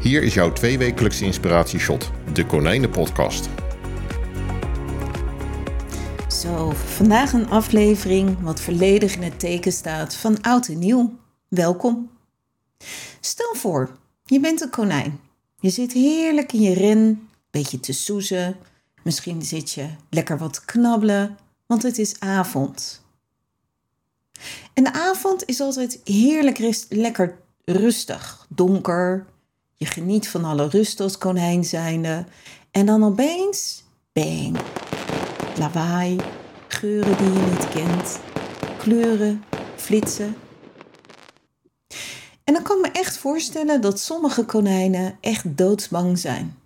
Hier is jouw tweewekelijkse inspiratieshot, de Konijnenpodcast. Zo, vandaag een aflevering wat volledig in het teken staat van oud en nieuw. Welkom. Stel voor, je bent een konijn. Je zit heerlijk in je ren, beetje te soezen. Misschien zit je lekker wat knabbelen, want het is avond. En de avond is altijd heerlijk lekker rustig, donker. Je geniet van alle rust als konijn zijnde. En dan opeens, bang, lawaai, geuren die je niet kent, kleuren, flitsen. En dan kan ik me echt voorstellen dat sommige konijnen echt doodsbang zijn.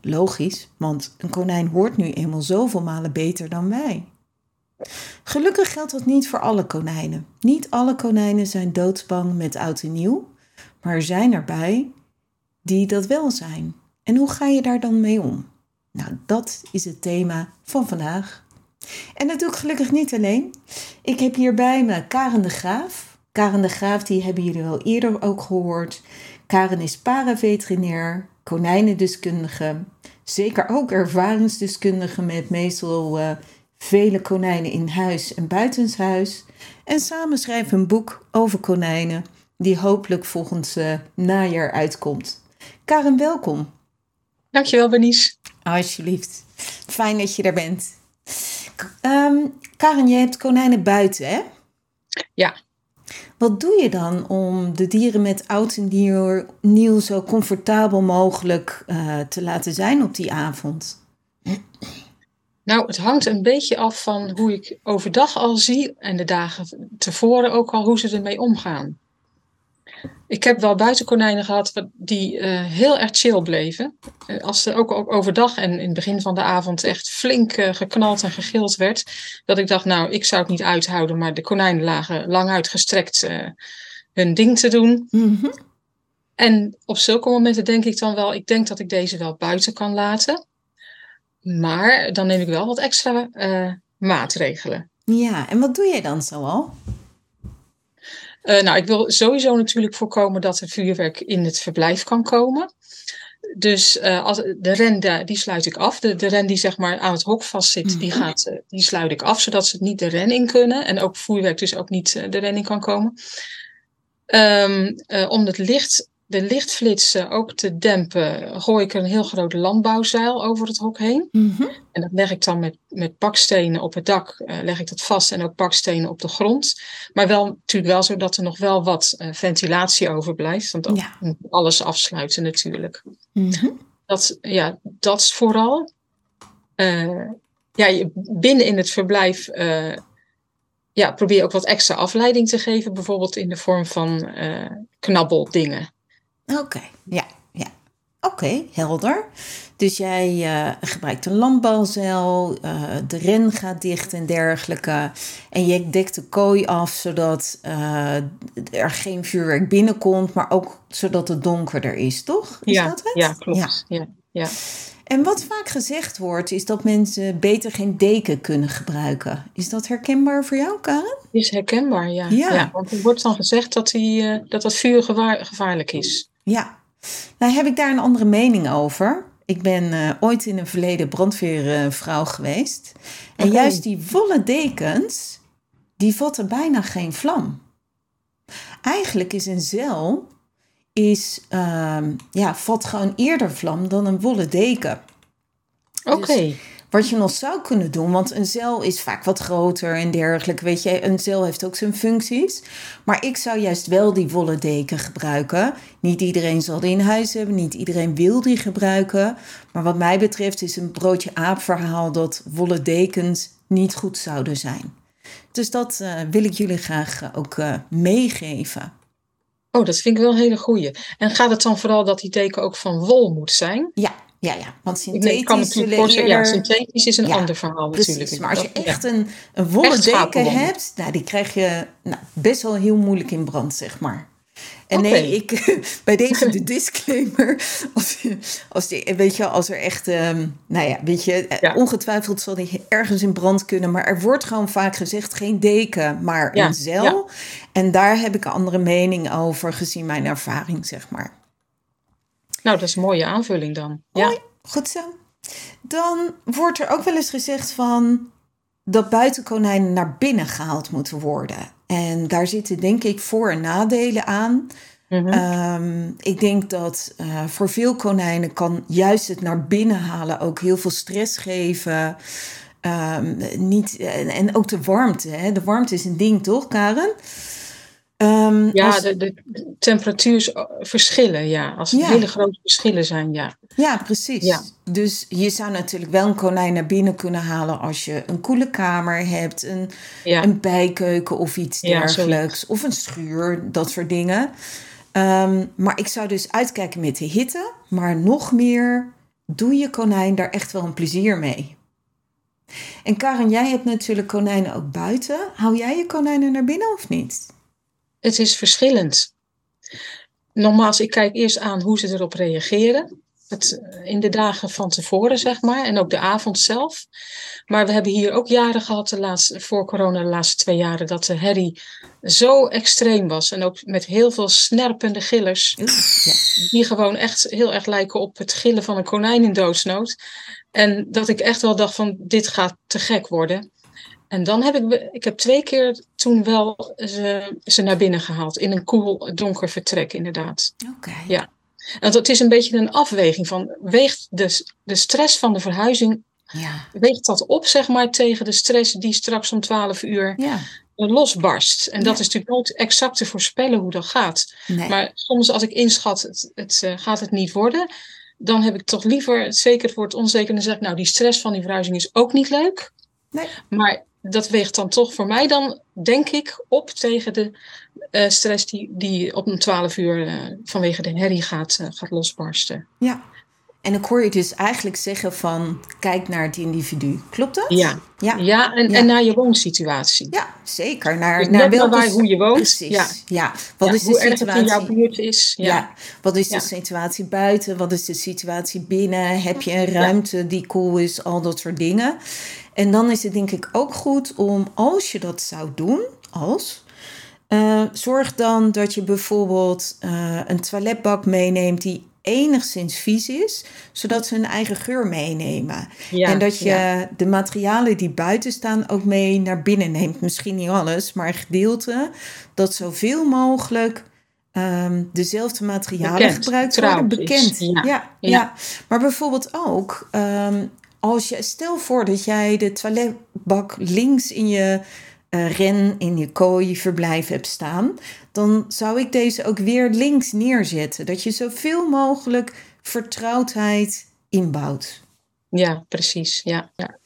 Logisch, want een konijn hoort nu eenmaal zoveel malen beter dan wij. Gelukkig geldt dat niet voor alle konijnen. Niet alle konijnen zijn doodsbang met oud en nieuw, maar er zijn erbij die dat wel zijn. En hoe ga je daar dan mee om? Nou, dat is het thema van vandaag. En dat doe ik gelukkig niet alleen. Ik heb hier bij me Karen de Graaf. Karen de Graaf, die hebben jullie wel eerder ook gehoord. Karen is paraveterinair, konijnendeskundige, zeker ook ervaringsdeskundige met meestal uh, vele konijnen in huis en buitenshuis. En samen schrijven een boek over konijnen, die hopelijk volgend uh, najaar uitkomt. Karen, welkom. Dankjewel, Bernice. Alsjeblieft. Fijn dat je er bent. Um, Karen, je hebt konijnen buiten, hè? Ja. Wat doe je dan om de dieren met oud en nieuw, nieuw zo comfortabel mogelijk uh, te laten zijn op die avond? Nou, het hangt een beetje af van hoe ik overdag al zie en de dagen tevoren ook al hoe ze ermee omgaan. Ik heb wel buitenkonijnen gehad die uh, heel erg chill bleven. Uh, als er ook, ook, overdag en in het begin van de avond echt flink uh, geknald en gegild werd. Dat ik dacht, nou, ik zou het niet uithouden. Maar de konijnen lagen lang uitgestrekt hun ding te doen. Mm -hmm. En op zulke momenten denk ik dan wel, ik denk dat ik deze wel buiten kan laten. Maar dan neem ik wel wat extra maatregelen. Ja, en wat doe je dan zoal? Uh, nou, ik wil sowieso natuurlijk voorkomen dat er vuurwerk in het verblijf kan komen. Dus uh, als, de ren, die sluit ik af. De, de ren die zeg maar aan het hok vastzit, mm -hmm. die, gaat, uh, die sluit ik af, zodat ze niet de ren in kunnen. En ook vuurwerk dus ook niet de ren in kan komen. Um, om het licht, de lichtflitsen ook te dempen, gooi ik er een heel groot landbouwzeil over het hok heen. Mm -hmm. En dat leg ik dan met, met bakstenen op het dak, uh, leg ik dat vast en ook bakstenen op de grond. Maar wel natuurlijk wel zodat er nog wel wat uh, ventilatie overblijft. Want ja. alles afsluiten natuurlijk. Mm -hmm. Dat, ja, dat is vooral. Uh, ja, binnen in het verblijf ja, probeer je ook wat extra afleiding te geven. Bijvoorbeeld in de vorm van knabbeldingen. Oké, okay. ja. ja. Oké, okay, helder. Dus jij uh, gebruikt een landbalzeil, uh, de ren gaat dicht en dergelijke. En je dekt de kooi af zodat uh, er geen vuurwerk binnenkomt, maar ook zodat het donkerder is, toch? Is ja, dat het? ja, klopt. Ja. Ja, ja. En wat vaak gezegd wordt, is dat mensen beter geen deken kunnen gebruiken. Is dat herkenbaar voor jou, Karen? Is herkenbaar, ja. Ja. ja want er wordt dan gezegd dat, die, dat dat vuur gevaar, gevaarlijk is. Ja. Nou heb ik daar een andere mening over. Ik ben uh, ooit in een verleden brandweervrouw uh, geweest. En okay. juist die wollen dekens, die vatten bijna geen vlam. Eigenlijk is een zeil, is, uh, ja, vat gewoon eerder vlam dan een wollen deken. Oké. Okay. Dus wat je nog zou kunnen doen, want een zeil is vaak wat groter en dergelijke. Weet je, een zeil heeft ook zijn functies. Maar ik zou juist wel die wollen deken gebruiken. Niet iedereen zal die in huis hebben, niet iedereen wil die gebruiken. Maar wat mij betreft is een broodje aap verhaal dat wollen dekens niet goed zouden zijn. Dus dat uh, wil ik jullie graag uh, ook uh, meegeven. Oh, dat vind ik wel een hele goeie. En gaat het dan vooral dat die deken ook van wol moet zijn? Ja, Ja, ja, want kan synthetisch natuurlijk ja, synthetisch is een Ja, ander verhaal Precies, natuurlijk. maar als je echt een, een wollen Echt deken hebt, nou, die krijg je nou, best wel heel moeilijk in brand, zeg maar. En nee, ik, bij deze de disclaimer, als, als, die, weet je, als er echt, ehm, nou ja, weet je, eh, Ja. ongetwijfeld zal die ergens in brand kunnen, maar er wordt gewoon vaak gezegd geen deken, maar Ja, een zeil. ja. En daar heb ik een andere mening over, gezien mijn ervaring, zeg maar. Nou, dat is een mooie aanvulling dan. Ja, Mooi, goed zo. Dan wordt er ook wel eens gezegd van dat buitenkonijnen naar binnen gehaald moeten worden. En daar zitten denk ik voor- en nadelen aan. Mhm. Ehm, ik denk dat eh, voor veel konijnen kan juist het naar binnen halen ook heel veel stress geven. Ehm, niet, en, en ook de warmte. Hè? De warmte is een ding, toch, Karen? Ehm, ja als- de, de temperatuurverschillen, ja. Als het Ja. hele grote verschillen zijn, ja. Ja, precies. Ja. Dus je zou natuurlijk wel een konijn naar binnen kunnen halen als je een koele kamer hebt, een, Ja, een bijkeuken of iets dergelijks, of een schuur, dat soort dingen. Ehm, maar ik zou dus uitkijken met de hitte, maar nog meer, doe je konijn daar echt wel een plezier mee. En Karen, jij hebt natuurlijk konijnen ook buiten. Hou jij je konijnen naar binnen of niet? Het is verschillend. Nogmaals, ik kijk eerst aan hoe ze erop reageren. Het, eh, in de dagen van tevoren, zeg maar. En ook de avond zelf. Maar we hebben hier ook jaren gehad, de laatste, voor corona, de laatste twee jaren, dat de herrie zo extreem was. En ook met heel veel snerpende gillers. Ja. die gewoon echt heel erg lijken op het gillen van een konijn in doodsnood. En dat ik echt wel dacht van dit gaat te gek worden. En dan heb ik, ik heb twee keer toen wel ze, ze naar binnen gehaald. In een koel, donker vertrek inderdaad. Oké. Ja. Want het is een beetje een afweging van, weegt de, de stress van de verhuizing, Ja. weegt dat op zeg maar tegen de stress die straks om 12 uur Ja. losbarst. En dat is natuurlijk nooit exact te voorspellen hoe dat gaat. Nee. Maar soms als ik inschat, het, het eh, gaat het niet worden, dan heb ik toch liever, zeker het wordt onzeker, dan zeg ik, nou die stress van die verhuizing is ook niet leuk. Nee. Maar dat weegt dan toch voor mij dan, denk ik, op tegen de eh, stress die, die op een 12 uur eh, vanwege de herrie gaat, eh, gaat losbarsten. Ja. En ik hoor je dus eigenlijk zeggen van kijk naar het individu. Klopt dat? Ja, Ja, ja, en, Ja. en naar je woonsituatie. Ja, zeker. Naar, Dus naar welke... waar- hoe je woont. Precies. Ja. Ja. Wat Ja, is de het in jouw situatie? buurt is. Ja. Ja. Wat is Ja. de situatie buiten? Wat is de situatie binnen? Heb je een ruimte die cool is? Al dat soort dingen. En dan is het denk ik ook goed om, als je dat zou doen, als... eh, zorg dan dat je bijvoorbeeld eh, een toiletbak meeneemt die enigszins vies is, zodat ze hun eigen geur meenemen. Ja, en dat je ja. de materialen die buiten staan ook mee naar binnen neemt. Misschien niet alles, maar een gedeelte. Dat zoveel mogelijk ehm, dezelfde materialen Bekend, gebruikt worden. Bekend. is. Ja. Ja, Ja, ja. Maar bijvoorbeeld ook, ehm, als je, stel voor dat jij de toiletbak links in je eh, ren, in je kooi, verblijf hebt staan. Dan zou ik deze ook weer links neerzetten. Dat je zoveel mogelijk vertrouwdheid inbouwt. ja, precies. Ja, ja.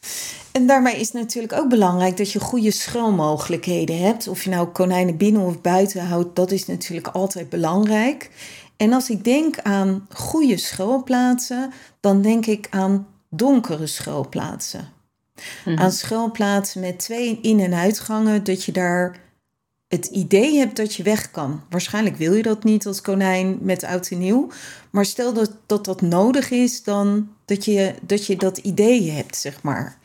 En daarmee is het natuurlijk ook belangrijk dat je goede schuilmogelijkheden hebt. Of je nou konijnen binnen of buiten houdt, dat is natuurlijk altijd belangrijk. En als ik denk aan goede schuilplaatsen, dan denk ik aan donkere schuilplaatsen. Mhm. Aan schuilplaatsen met twee in- en uitgangen, dat je daar het idee hebt dat je weg kan. Waarschijnlijk wil je dat niet als konijn met oud en nieuw. Maar stel dat dat, dat nodig is, dan dat je, dat je dat idee hebt, zeg maar.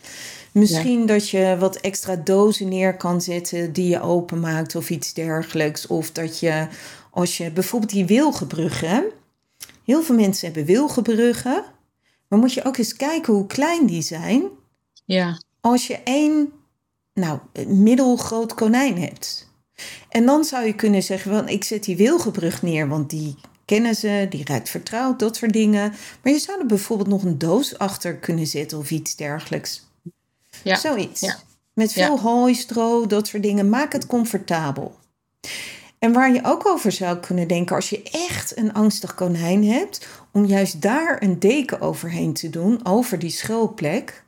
Misschien dat je wat extra dozen neer kan zetten die je openmaakt of iets dergelijks. Of dat je, als je bijvoorbeeld die wilgenbruggen. Heel veel mensen hebben wilgenbruggen. Maar moet je ook eens kijken hoe klein die zijn. Ja. Als je één, nou, middelgroot konijn hebt. En dan zou je kunnen zeggen, van, ik zet die wilgenbrug neer, want die kennen ze, die ruikt vertrouwd, dat soort dingen. Maar je zou er bijvoorbeeld nog een doos achter kunnen zetten of iets dergelijks. Ja. Zoiets. Ja. Met veel Ja. hooi, stro, dat soort dingen. Maak het comfortabel. En waar je ook over zou kunnen denken, als je echt een angstig konijn hebt, om juist daar een deken overheen te doen, over die schuilplek,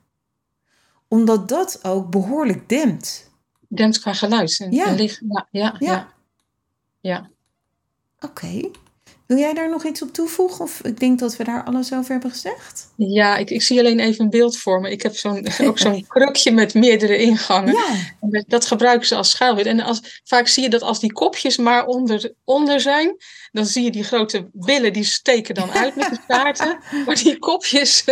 omdat dat ook behoorlijk dempt. Dempt qua geluid. En, Ja. en licht. Ja, ja, Ja. ja. ja. Oké. Wil jij daar nog iets op toevoegen? Of ik denk dat we daar alles over hebben gezegd. Ja, ik, ik zie alleen even een beeld voor me. Ik heb zo'n, ook zo'n krukje met meerdere ingangen. Ja. Dat gebruiken ze als schuilwind. En als, vaak zie je dat als die kopjes maar onder, onder zijn, dan zie je die grote billen, die steken dan uit met de staarten. maar die kopjes,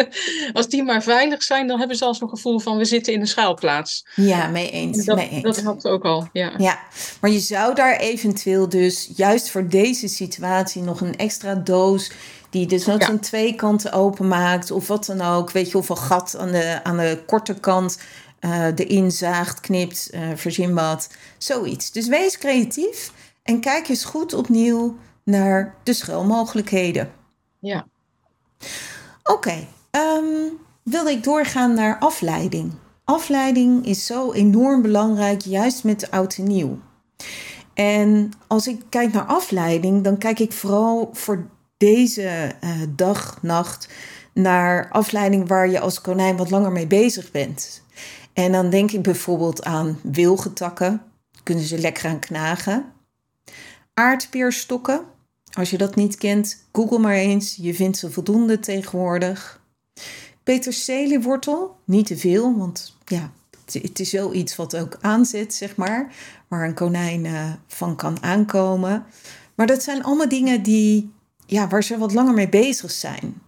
als die maar veilig zijn, dan hebben ze al zo'n gevoel van we zitten in een schuilplaats. Ja, mee eens. Dat, mee eens. dat had ook al, ja. Ja, maar je zou daar eventueel dus juist voor deze situatie nog een extra doos die dus nooit Ja. aan twee kanten openmaakt of wat dan ook. Weet je, of een gat aan de, aan de korte kant eh erin zaagt, knipt, eh verzin wat. Zoiets. Dus wees creatief en kijk eens goed opnieuw naar de schuilmogelijkheden. ja. Oké, ehm, wilde ik doorgaan naar afleiding. Afleiding is zo enorm belangrijk, juist met oud en nieuw. En als ik kijk naar afleiding, dan kijk ik vooral voor deze eh, dag, nacht naar afleiding waar je als konijn wat langer mee bezig bent. En dan denk ik bijvoorbeeld aan wilgetakken, kunnen ze lekker aan knagen. Aardpeerstokken, als je dat niet kent, google maar eens, je vindt ze voldoende tegenwoordig. Peterseliewortel, niet te veel, want ja, het, is wel iets wat ook aanzet, zeg maar, waar een konijn eh, van kan aankomen. Maar dat zijn allemaal dingen die, ja, waar ze wat langer mee bezig zijn.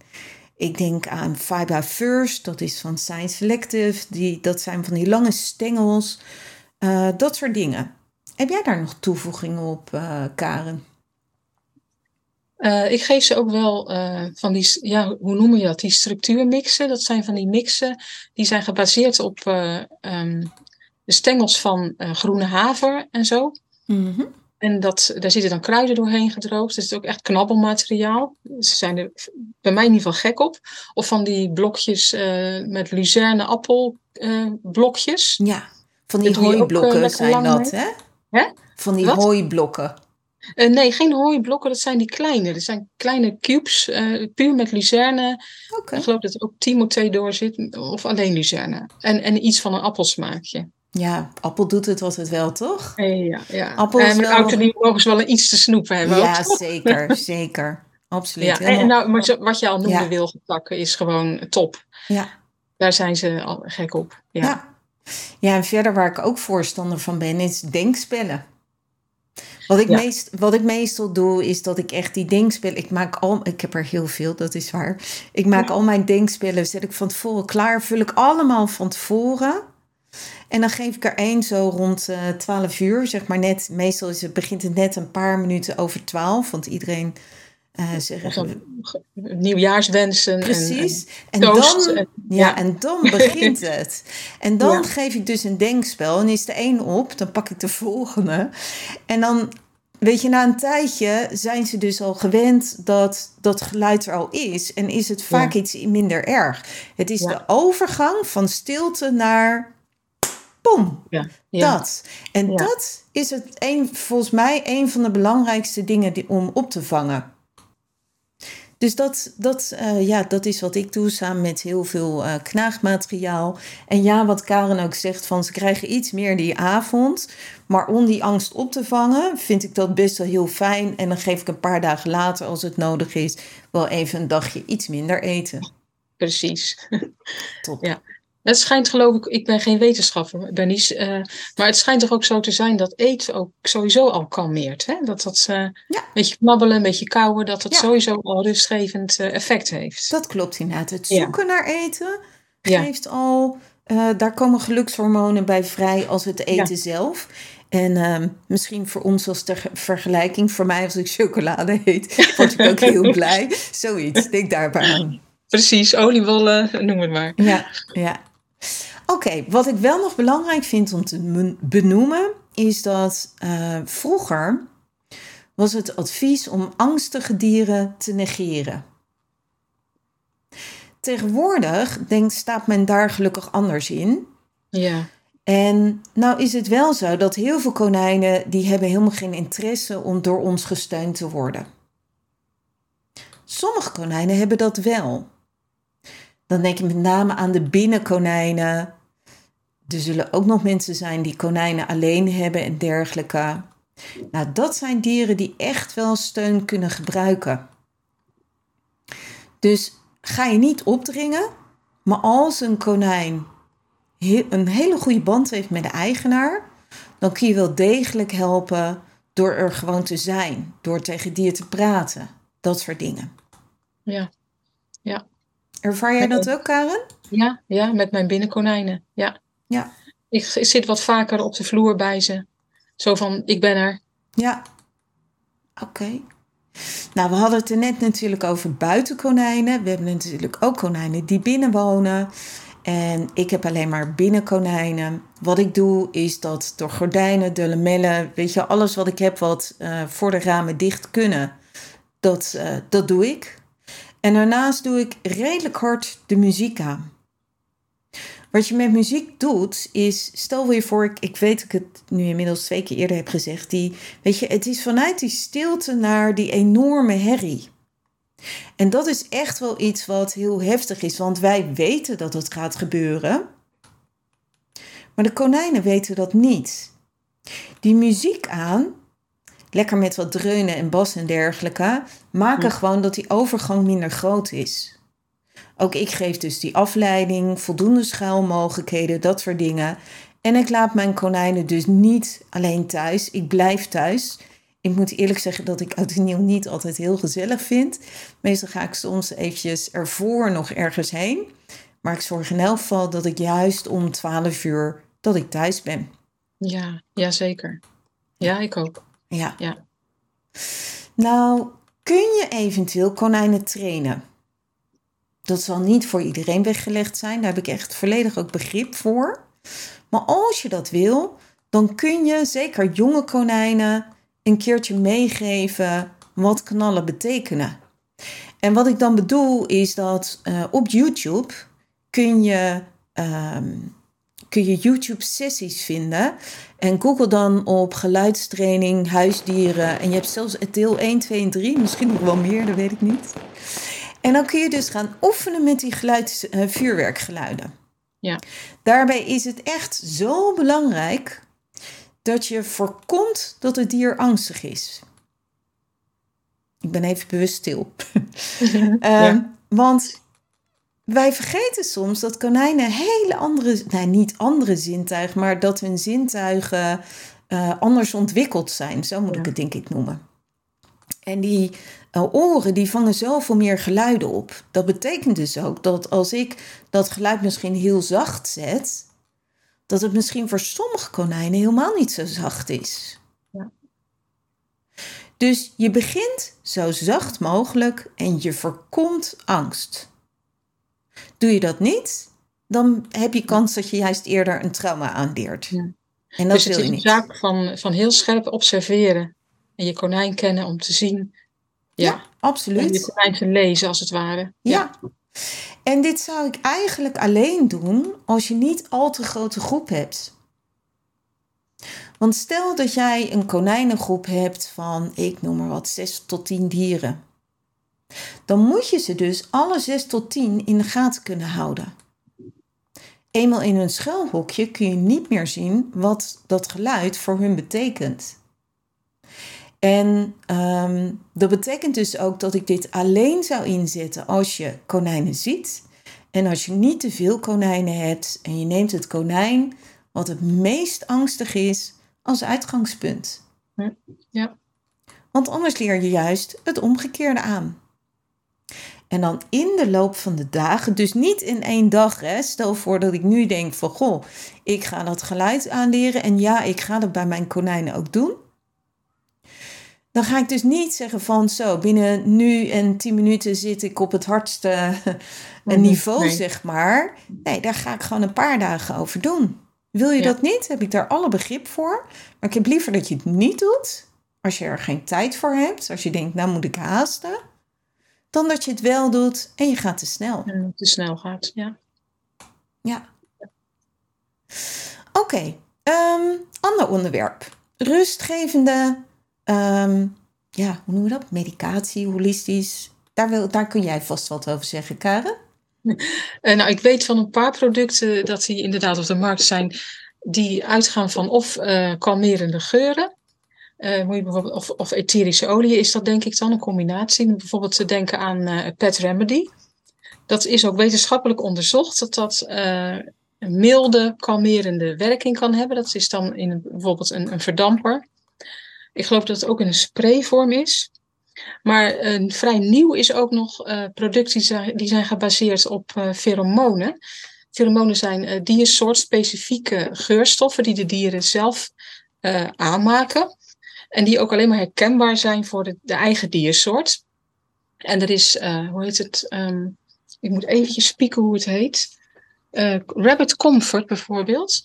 Ik denk aan Fiber First, dat is van Science Selective. Die, dat zijn van die lange stengels. eh, dat soort dingen. Heb jij daar nog toevoegingen op, eh, Karen? Eh, ik geef ze ook wel eh, van die, ja, hoe noem je dat? Die structuurmixen. Dat zijn van die mixen die zijn gebaseerd op eh, ehm, de stengels van groene haver en zo. Mhm. En dat, daar zitten dan kruiden doorheen gedroogd. Dus het is ook echt knabbelmateriaal. Ze zijn er bij mij in ieder geval gek op. Of van die blokjes met luzerne appelblokjes. Ja, van die Dat hooiblokken zijn dat, hè? Hè? Van die Wat? hooiblokken. Eh, nee, geen hooiblokken. Dat zijn die kleine. Dat zijn kleine cubes. eh, puur met luzerne. Ik geloof dat er ook Timothée door zit. Of alleen luzerne. En, en iets van een appelsmaakje. Ja, appel doet het altijd wel, toch? Eh, ja, ja. Appel en met wel- oud en nieuw mogen ze wel een iets te snoepen hebben. Ja, zeker, zeker. Absoluut. Ja, en nou, maar zo- wat je al noemde, Ja. wilgetakken, is gewoon top. ja. Daar zijn ze al gek op. Ja. Ja. ja, en verder waar ik ook voorstander van ben, is denkspellen. Wat ik, Ja. meest, wat ik meestal doe, is dat ik echt die denkspellen... Ik maak al... Ik heb er heel veel, dat is waar. Ik maak al mijn denkspellen, zet ik van tevoren klaar. Vul ik allemaal van tevoren. En dan geef ik er één zo rond eh 12 uur. Zeg maar net, meestal is het, begint het net een paar minuten over 12. Want iedereen zegt... Zo'n Nieuwjaarswensen. en- Precies. En, toast dan, en- ja, ja. en dan begint het. En dan Ja. geef ik dus een denkspel. En is de één op, dan pak ik de volgende. En dan, weet je, na een tijdje zijn ze dus al gewend dat dat geluid er al is. En is het vaak iets minder erg. Het is de overgang van stilte naar pom. Ja. Ja. Dat. En Ja. dat is het een, volgens mij een van de belangrijkste dingen die, om op te vangen. Dus dat, dat, eh, ja, dat is wat ik doe samen met heel veel eh, knaagmateriaal. En ja, wat Karen ook zegt, van ze krijgen iets meer die avond. Maar om die angst op te vangen, vind ik dat best wel heel fijn. En dan geef ik een paar dagen later, als het nodig is, wel even een dagje iets minder eten. Precies. Top. Ja. Het schijnt geloof ik, ik ben geen wetenschapper, Bernice, eh, maar het schijnt toch ook zo te zijn dat eten ook sowieso al kalmeert. Hè? Dat dat eh, een beetje knabbelen, een beetje kauwen, dat dat Ja. sowieso al rustgevend eh, effect heeft. Dat klopt inderdaad. Het Ja. zoeken naar eten Ja. geeft al, daar komen gelukshormonen bij vrij als het eten zelf. En ehm, misschien voor ons als ter vergelijking, voor mij als ik chocolade eet, word ik ook heel blij. Zoiets, denk daarbij aan. Precies, oliebollen, noem het maar. Ja, ja. Oké, wat ik wel nog belangrijk vind om te men- benoemen, is dat eh, vroeger was het advies om angstige dieren te negeren. Tegenwoordig denkt, staat men daar gelukkig anders in. Ja, En nou is het wel zo dat heel veel konijnen die hebben helemaal geen interesse om door ons gesteund te worden. Sommige konijnen hebben dat wel. Dan denk ik met name aan de binnenkonijnen. Er zullen ook nog mensen zijn die konijnen alleen hebben en dergelijke. Nou, dat zijn dieren die echt wel steun kunnen gebruiken. Dus ga je niet opdringen, maar als een konijn een hele goede band heeft met de eigenaar, dan kun je wel degelijk helpen door er gewoon te zijn, door tegen dier te praten, dat soort dingen. Ja. Ervaar jij dat ook, Karen? Ja, ja, met mijn binnenkonijnen. Ja. Ja. Ik, ik zit wat vaker op de vloer bij ze. Zo van, ik ben er. Ja. Oké. Nou, we hadden het er net natuurlijk over buitenkonijnen. We hebben natuurlijk ook konijnen die binnen wonen. En ik heb alleen maar binnenkonijnen. Wat ik doe is dat door gordijnen, de lamellen, weet je, alles wat ik heb wat uh, voor de ramen dicht kunnen, dat, uh, dat doe ik. En daarnaast doe ik redelijk hard de muziek aan. Wat je met muziek doet, is, stel je voor, ik, ik weet dat ik het nu inmiddels twee keer eerder heb gezegd, die, weet je, het is vanuit die stilte naar die enorme herrie. En dat is echt wel iets wat heel heftig is, want wij weten dat het gaat gebeuren. Maar de konijnen weten dat niet. Die muziek aan, lekker met wat dreunen en bas en dergelijke, maken gewoon dat die overgang minder groot is. Ook ik geef dus die afleiding, voldoende schuilmogelijkheden, dat soort dingen. En ik laat mijn konijnen dus niet alleen thuis. Ik blijf thuis. Ik moet eerlijk zeggen dat ik oud en nieuw niet altijd heel gezellig vind. Meestal ga ik soms eventjes ervoor nog ergens heen. Maar ik zorg in elk geval dat ik juist om 12 uur dat ik thuis ben. Ja, ja zeker. Ja, ik ook. Ja. ja. Nou, kun je eventueel konijnen trainen? Dat zal niet voor iedereen weggelegd zijn. Daar heb ik echt volledig ook begrip voor. Maar als je dat wil, dan kun je zeker jonge konijnen een keertje meegeven wat knallen betekenen. En wat ik dan bedoel is dat uh, op YouTube kun je, um, kun je YouTube sessies vinden. En google dan op geluidstraining, huisdieren. En je hebt zelfs deel 1, 2 en 3, misschien nog wel meer, dat weet ik niet. En dan kun je dus gaan oefenen met die geluids, uh, vuurwerkgeluiden. Ja. Daarbij is het echt zo belangrijk dat je voorkomt dat het dier angstig is. Ik ben even bewust stil. ja. Want wij vergeten soms dat konijnen hele andere, nee, niet andere zintuigen, maar dat hun zintuigen uh, anders ontwikkeld zijn. Zo moet ja. ik het denk ik noemen. En die uh, oren die vangen zoveel meer geluiden op. Dat betekent dus ook dat als ik dat geluid misschien heel zacht zet, dat het misschien voor sommige konijnen helemaal niet zo zacht is. Ja. Dus je begint zo zacht mogelijk en je voorkomt angst. Doe je dat niet, dan heb je kans dat je juist eerder een trauma aanleert. Ja. En dat dus wil je niet. Het is een zaak van, van heel scherp observeren en je konijn kennen om te zien. Ja, ja absoluut. En je konijn te lezen als het ware. ja. ja. En dit zou ik eigenlijk alleen doen als je niet al te grote groep hebt. Want stel dat jij een konijnengroep hebt van, ik noem maar wat, 6 tot 10 dieren. Dan moet je ze dus alle 6 tot 10 in de gaten kunnen houden. Eenmaal in hun schuilhokje kun je niet meer zien wat dat geluid voor hun betekent. En um, dat betekent dus ook dat ik dit alleen zou inzetten als je konijnen ziet. En als je niet te veel konijnen hebt en je neemt het konijn wat het meest angstig is als uitgangspunt. Ja. Want anders leer je juist het omgekeerde aan. En dan in de loop van de dagen, dus niet in één dag. Hè. Stel voor dat ik nu denk van goh, ik ga dat geluid aanleren. En ja, ik ga dat bij mijn konijnen ook doen dan ga ik dus niet zeggen van zo, binnen nu en tien minuten zit ik op het hardste mhm, niveau, zeg maar. Nee, daar ga ik gewoon een paar dagen over doen. Wil je dat niet? Heb ik daar alle begrip voor. Maar ik heb liever dat je het niet doet. Als je er geen tijd voor hebt. Als je denkt, nou moet ik haasten. Dan dat je het wel doet en je gaat te snel. En te snel gaat, ja. Ja. Oké, okay, um, ander onderwerp. Rustgevende Um, ja, hoe noemen we dat? Medicatie, holistisch. Daar, wil, daar kun jij vast wat over zeggen, Karen. Uh, nou, ik weet van een paar producten dat die inderdaad op de markt zijn, die uitgaan van of uh, kalmerende geuren. Moet je bijvoorbeeld, of, of etherische olie is dat denk ik dan, een combinatie. Bijvoorbeeld te denken aan uh, Pet Remedy. Dat is ook wetenschappelijk onderzocht dat dat een milde, kalmerende werking kan hebben. Dat is dan in bijvoorbeeld een, een verdamper. Ik geloof dat het ook in een sprayvorm is. Maar vrij nieuw is ook nog producten die zijn, die zijn gebaseerd op pheromonen. Pheromonen zijn uh, diersoortspecifieke geurstoffen die de dieren zelf aanmaken. En die ook alleen maar herkenbaar zijn voor de, de eigen diersoort. En er is, hoe heet het? Um, ik moet eventjes spieken hoe het heet. Rabbit Comfort bijvoorbeeld.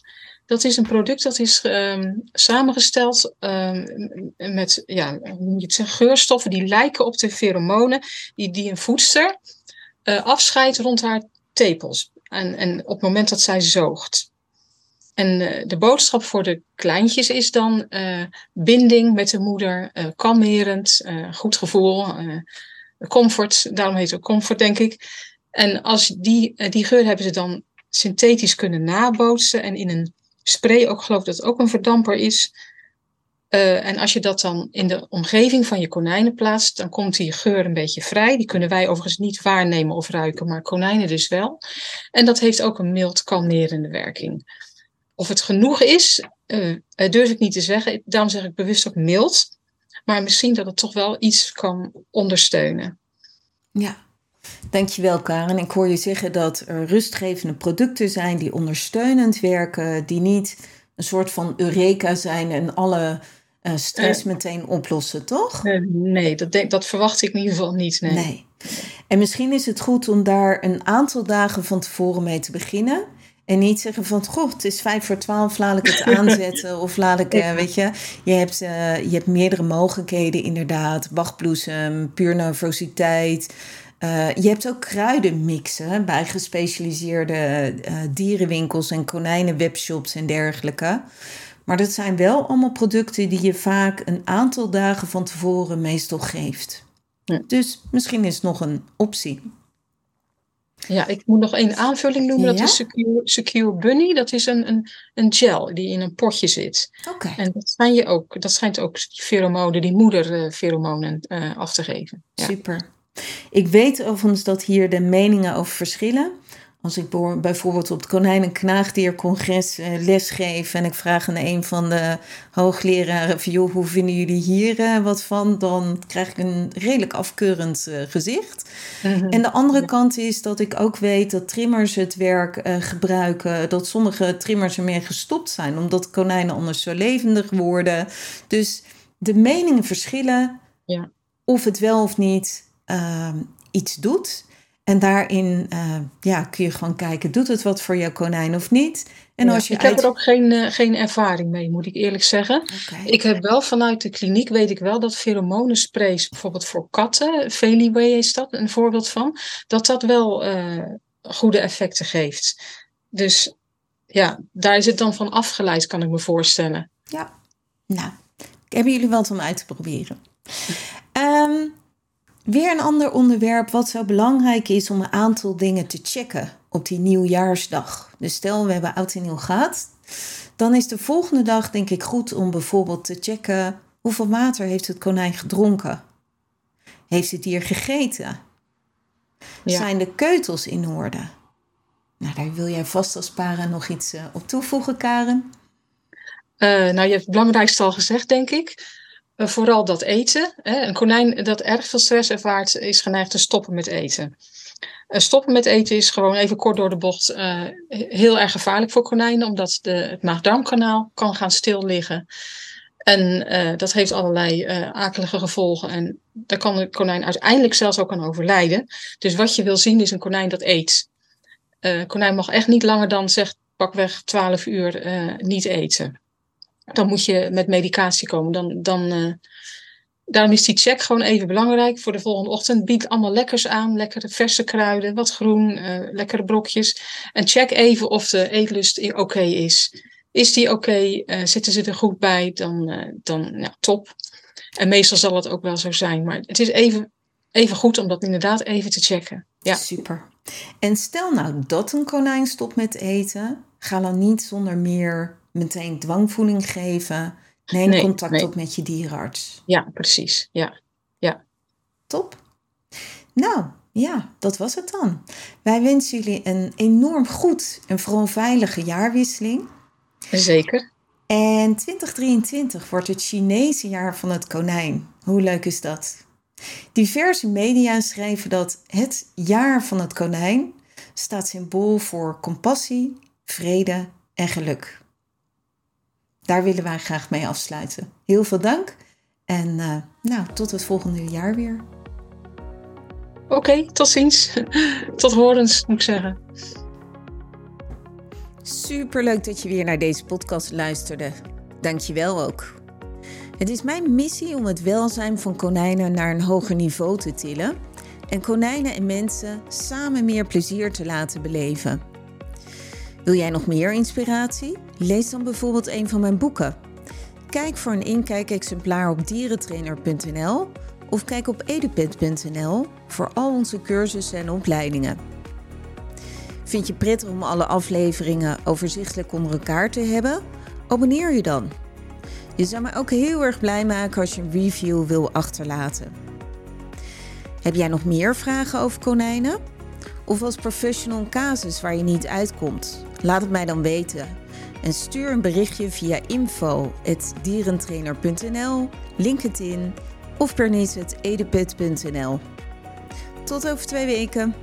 Dat is een product dat is um, samengesteld um, met ja, hoe moet je het zeggen, geurstoffen die lijken op de pheromonen die, die een voedster uh, afscheidt rond haar tepels. En, en op het moment dat zij zoogt. En uh, de boodschap voor de kleintjes is dan uh, binding met de moeder, kalmerend, goed gevoel, comfort. Daarom heet het comfort, denk ik. En als die, die geur hebben ze dan synthetisch kunnen nabootsen en in een spray ook geloof dat het ook een verdamper is. Uh, en als je dat dan in de omgeving van je konijnen plaatst, dan komt die geur een beetje vrij. Die kunnen wij overigens niet waarnemen of ruiken, maar konijnen dus wel. En dat heeft ook een mild kalmerende werking. Of het genoeg is, uh, durf ik niet te zeggen. Daarom zeg ik bewust ook mild. Maar misschien dat het toch wel iets kan ondersteunen. Ja, Dankjewel Karen. Ik hoor je zeggen dat er rustgevende producten zijn die ondersteunend werken, die niet een soort van eureka zijn en alle uh, stress meteen oplossen, toch? nee, dat, denk, dat verwacht ik in ieder geval niet. Nee. nee. En misschien is het goed om daar een aantal dagen van tevoren mee te beginnen. En niet zeggen van, goh, het is vijf voor twaalf, laat ik het aanzetten. Of laat ik, uh, weet je, je hebt, uh, je hebt meerdere mogelijkheden inderdaad. Bachbloesem, puur nervositeit, uh, je hebt ook kruidenmixen bij gespecialiseerde dierenwinkels en konijnenwebshops en dergelijke. Maar dat zijn wel allemaal producten die je vaak een aantal dagen van tevoren meestal geeft. Ja. Dus misschien is het nog een optie. Ja, ik moet nog één aanvulling noemen. Dat is Secure, Secure Bunny. Dat is een, een, een gel die in een potje zit. Oké. En dat, schijnt je ook, dat schijnt ook pheromonen, die moederpheromonen uh, af te geven. Ja. Super. Ik weet overigens dat hier de meningen over verschillen. Als ik bijvoorbeeld op het Konijn- en Knaagdiercongres uh, lesgeef en ik vraag aan een van de hoogleraren van joh, hoe vinden jullie hier uh, wat van, dan krijg ik een redelijk afkeurend uh, gezicht. Mm -hmm. En de andere kant is dat ik ook weet dat trimmers het werk gebruiken, dat sommige trimmers ermee gestopt zijn, omdat konijnen anders zo levendig worden. Dus de meningen verschillen ja. of het wel of niet uh, iets doet. En daarin uh, ja, kun je gewoon kijken, doet het wat voor jouw konijn of niet? En als je ik uit... heb er ook geen, uh, geen ervaring mee, moet ik eerlijk zeggen. Okay. Ik heb wel vanuit de kliniek, weet ik wel, dat pheromonensprays, bijvoorbeeld voor katten, Feliway is dat een voorbeeld van, dat dat wel uh, goede effecten geeft. Dus ja, daar is het dan van afgeleid, kan ik me voorstellen. Ja, nou, hebben jullie wat om uit te proberen. Weer een ander onderwerp wat zo belangrijk is om een aantal dingen te checken op die nieuwjaarsdag. Dus stel we hebben oud en nieuw gehad, dan is de volgende dag denk ik goed om bijvoorbeeld te checken hoeveel water heeft het konijn gedronken. Heeft het dier gegeten? Ja. Zijn de keutels in orde? Nou, daar wil jij vast als para nog iets uh, op toevoegen, Karen. Uh, nou, je hebt het belangrijkste al gezegd, denk ik. Uh, vooral dat eten. Een konijn dat erg veel stress ervaart, is geneigd te stoppen met eten. Uh, stoppen met eten is gewoon even kort door de bocht uh, heel erg gevaarlijk voor konijnen, omdat de, het maag-darmkanaal kan gaan stil liggen. En dat heeft allerlei akelige gevolgen. En daar kan de konijn uiteindelijk zelfs ook aan overlijden. Dus wat je wil zien is een konijn dat eet. een konijn mag echt niet langer dan, zegt pakweg 12 uur, niet eten dan moet je met medicatie komen. Dan, dan, uh, daarom is die check gewoon even belangrijk voor de volgende ochtend. Bied allemaal lekkers aan, lekkere verse kruiden, wat groen, uh, lekkere brokjes. En check even of de eetlust oké is. Is die oké? Uh, zitten ze er goed bij? Dan, dan ja, top. En meestal zal het ook wel zo zijn. Maar het is even, even goed om dat inderdaad even te checken. Ja. Super. En stel nou dat een konijn stopt met eten. Ga dan niet zonder meer meteen dwangvoeding geven. Neem Nee, contact nee. op met je dierenarts. Ja, precies. Ja. Top. Nou, ja, dat was het dan. Wij wensen jullie een enorm goed en vooral veilige jaarwisseling. Zeker. En 2023 wordt het Chinese jaar van het konijn. Hoe leuk is dat? Diverse media schrijven dat het jaar van het konijn staat symbool voor compassie, vrede en geluk. Daar willen wij graag mee afsluiten. Heel veel dank en eh, nou, tot het volgende jaar weer. Oké, tot ziens. Tot horens, moet ik zeggen. Superleuk dat je weer naar deze podcast luisterde. Dankjewel ook. Het is mijn missie om het welzijn van konijnen naar een hoger niveau te tillen en konijnen en mensen samen meer plezier te laten beleven. Wil jij nog meer inspiratie? Lees dan bijvoorbeeld een van mijn boeken. Kijk voor een inkijkexemplaar op dierentrainer.nl of kijk op edupet.nl voor al onze cursussen en opleidingen. Vind je prettig om alle afleveringen overzichtelijk onder elkaar te hebben? Abonneer je dan. Je zou me ook heel erg blij maken als je een review wil achterlaten. Heb jij nog meer vragen over konijnen? Of als professional casus waar je niet uitkomt? Laat het mij dan weten. En stuur een berichtje via info.dierentrainer.nl, LinkedIn of pernice.edepet.nl. Tot over twee weken.